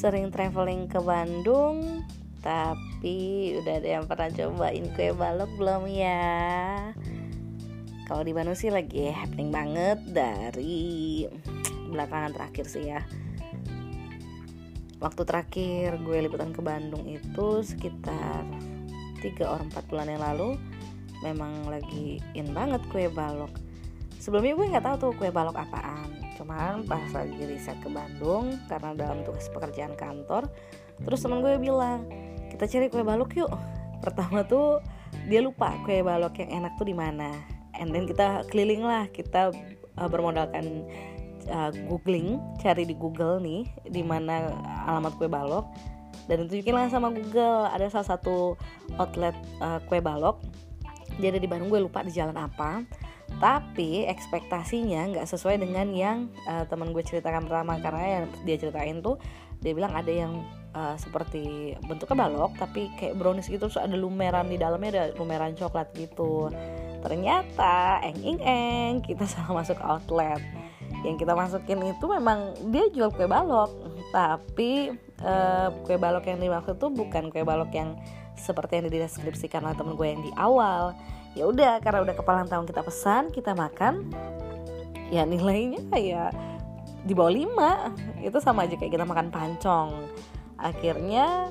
sering traveling ke Bandung tapi udah ada yang pernah cobain kue balok belum ya? Kalau di Bandung sih lagi happening banget dari belakangan terakhir sih ya. Waktu terakhir gue liputan ke Bandung itu sekitar 3 or 4 bulan yang lalu memang lagi in banget kue balok. Sebelumnya gue nggak tahu tuh kue balok apaan cuman pas lagi riset ke Bandung karena dalam tugas pekerjaan kantor terus temen gue bilang kita cari kue balok yuk. Pertama tuh dia lupa kue balok yang enak tuh di mana. And then kita keliling lah kita uh, bermodalkan uh, googling cari di Google nih di mana alamat kue balok. Dan tunjukin lah sama Google ada salah satu outlet uh, kue balok. Jadi di Bandung gue lupa di jalan apa tapi ekspektasinya nggak sesuai dengan yang uh, teman gue ceritakan pertama. Karena yang dia ceritain tuh dia bilang ada yang uh, seperti bentuknya balok tapi kayak brownies gitu. Terus ada lumeran di dalamnya ada lumeran coklat gitu. Ternyata eng eng eng kita salah masuk outlet. Yang kita masukin itu memang dia jual kue balok. Tapi uh, kue balok yang dimaksud tuh bukan kue balok yang seperti yang dideskripsikan oleh temen gue yang di awal ya udah karena udah kepala tahun kita pesan kita makan. Ya nilainya ya di bawah 5 itu sama aja kayak kita makan pancong. Akhirnya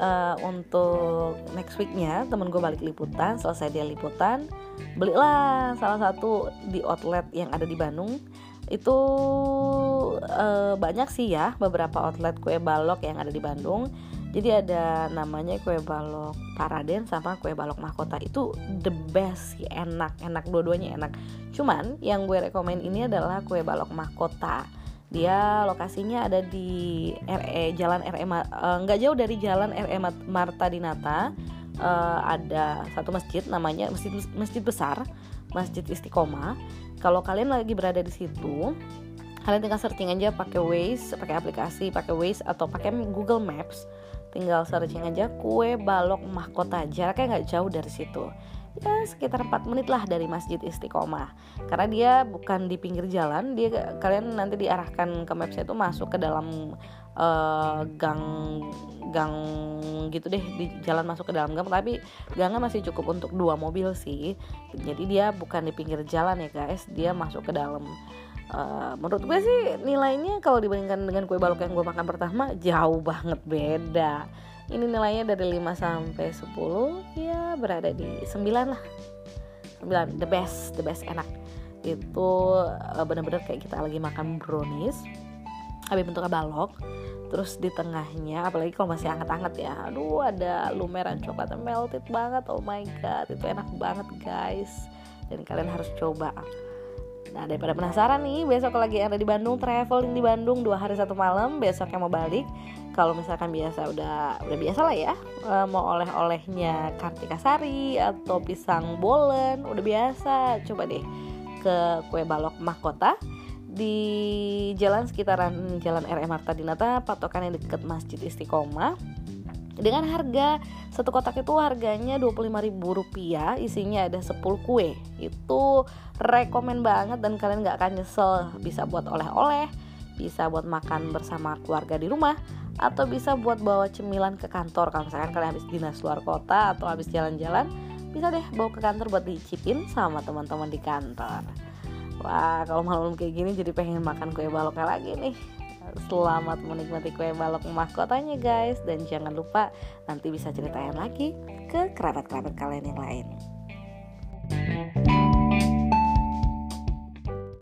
uh, untuk next weeknya temen gue balik liputan selesai dia liputan belilah salah satu di outlet yang ada di Bandung itu uh, banyak sih ya beberapa outlet kue balok yang ada di Bandung. Jadi ada namanya kue balok Paraden sama kue balok mahkota. Itu the best sih enak enak dua-duanya enak. Cuman yang gue rekomend ini adalah kue balok mahkota. Dia lokasinya ada di RE Jalan RE uh, nggak jauh dari Jalan RE Marta Dinata uh, ada satu masjid namanya masjid masjid besar Masjid Istiqomah kalau kalian lagi berada di situ kalian tinggal searching aja pakai Waze pakai aplikasi pakai Waze atau pakai Google Maps. Tinggal searching aja kue balok mahkota jaraknya nggak jauh dari situ ya sekitar 4 menit lah dari Masjid Istiqomah. Karena dia bukan di pinggir jalan dia kalian nanti diarahkan ke maps itu masuk ke dalam uh, gang gang gitu deh di jalan masuk ke dalam gang. Tapi gangnya masih cukup untuk dua mobil sih. Jadi dia bukan di pinggir jalan ya guys. Dia masuk ke dalam uh, menurut gue sih nilainya kalau dibandingkan dengan kue balok yang gue makan pertama jauh banget beda ini nilainya dari 5 sampai 10 ya berada di 9 lah. 9 the best the best enak. Itu uh, bener-bener kayak kita lagi makan brownies tapi bentuknya balok terus di tengahnya apalagi kalau masih anget-anget ya aduh ada lumeran coklat melted banget oh my god itu enak banget guys. Dan kalian harus coba Nah daripada penasaran nih besok lagi ada di Bandung traveling di Bandung dua hari satu malam besok yang mau balik. Kalau misalkan biasa udah udah biasa lah ya e, mau oleh-olehnya kartika sari atau pisang bolen udah biasa. Coba deh ke kue balok mahkota di jalan sekitaran jalan RM Marta Dinata patokannya deket Masjid Istiqomah dengan harga satu kotak itu harganya Rp25.000 isinya ada 10 kue. Itu rekomen banget dan kalian gak akan nyesel. Bisa buat oleh-oleh bisa buat makan bersama keluarga di rumah atau bisa buat bawa cemilan ke kantor. Kalau misalkan kalian habis dinas luar kota atau habis jalan-jalan bisa deh bawa ke kantor buat dicipin sama teman-teman di kantor. Wah kalau malam kayak gini jadi pengen makan kue baloknya lagi nih Selamat menikmati kue balok mahkotanya guys. Dan jangan lupa nanti bisa ceritain lagi ke kerabat-kerabat kalian yang lain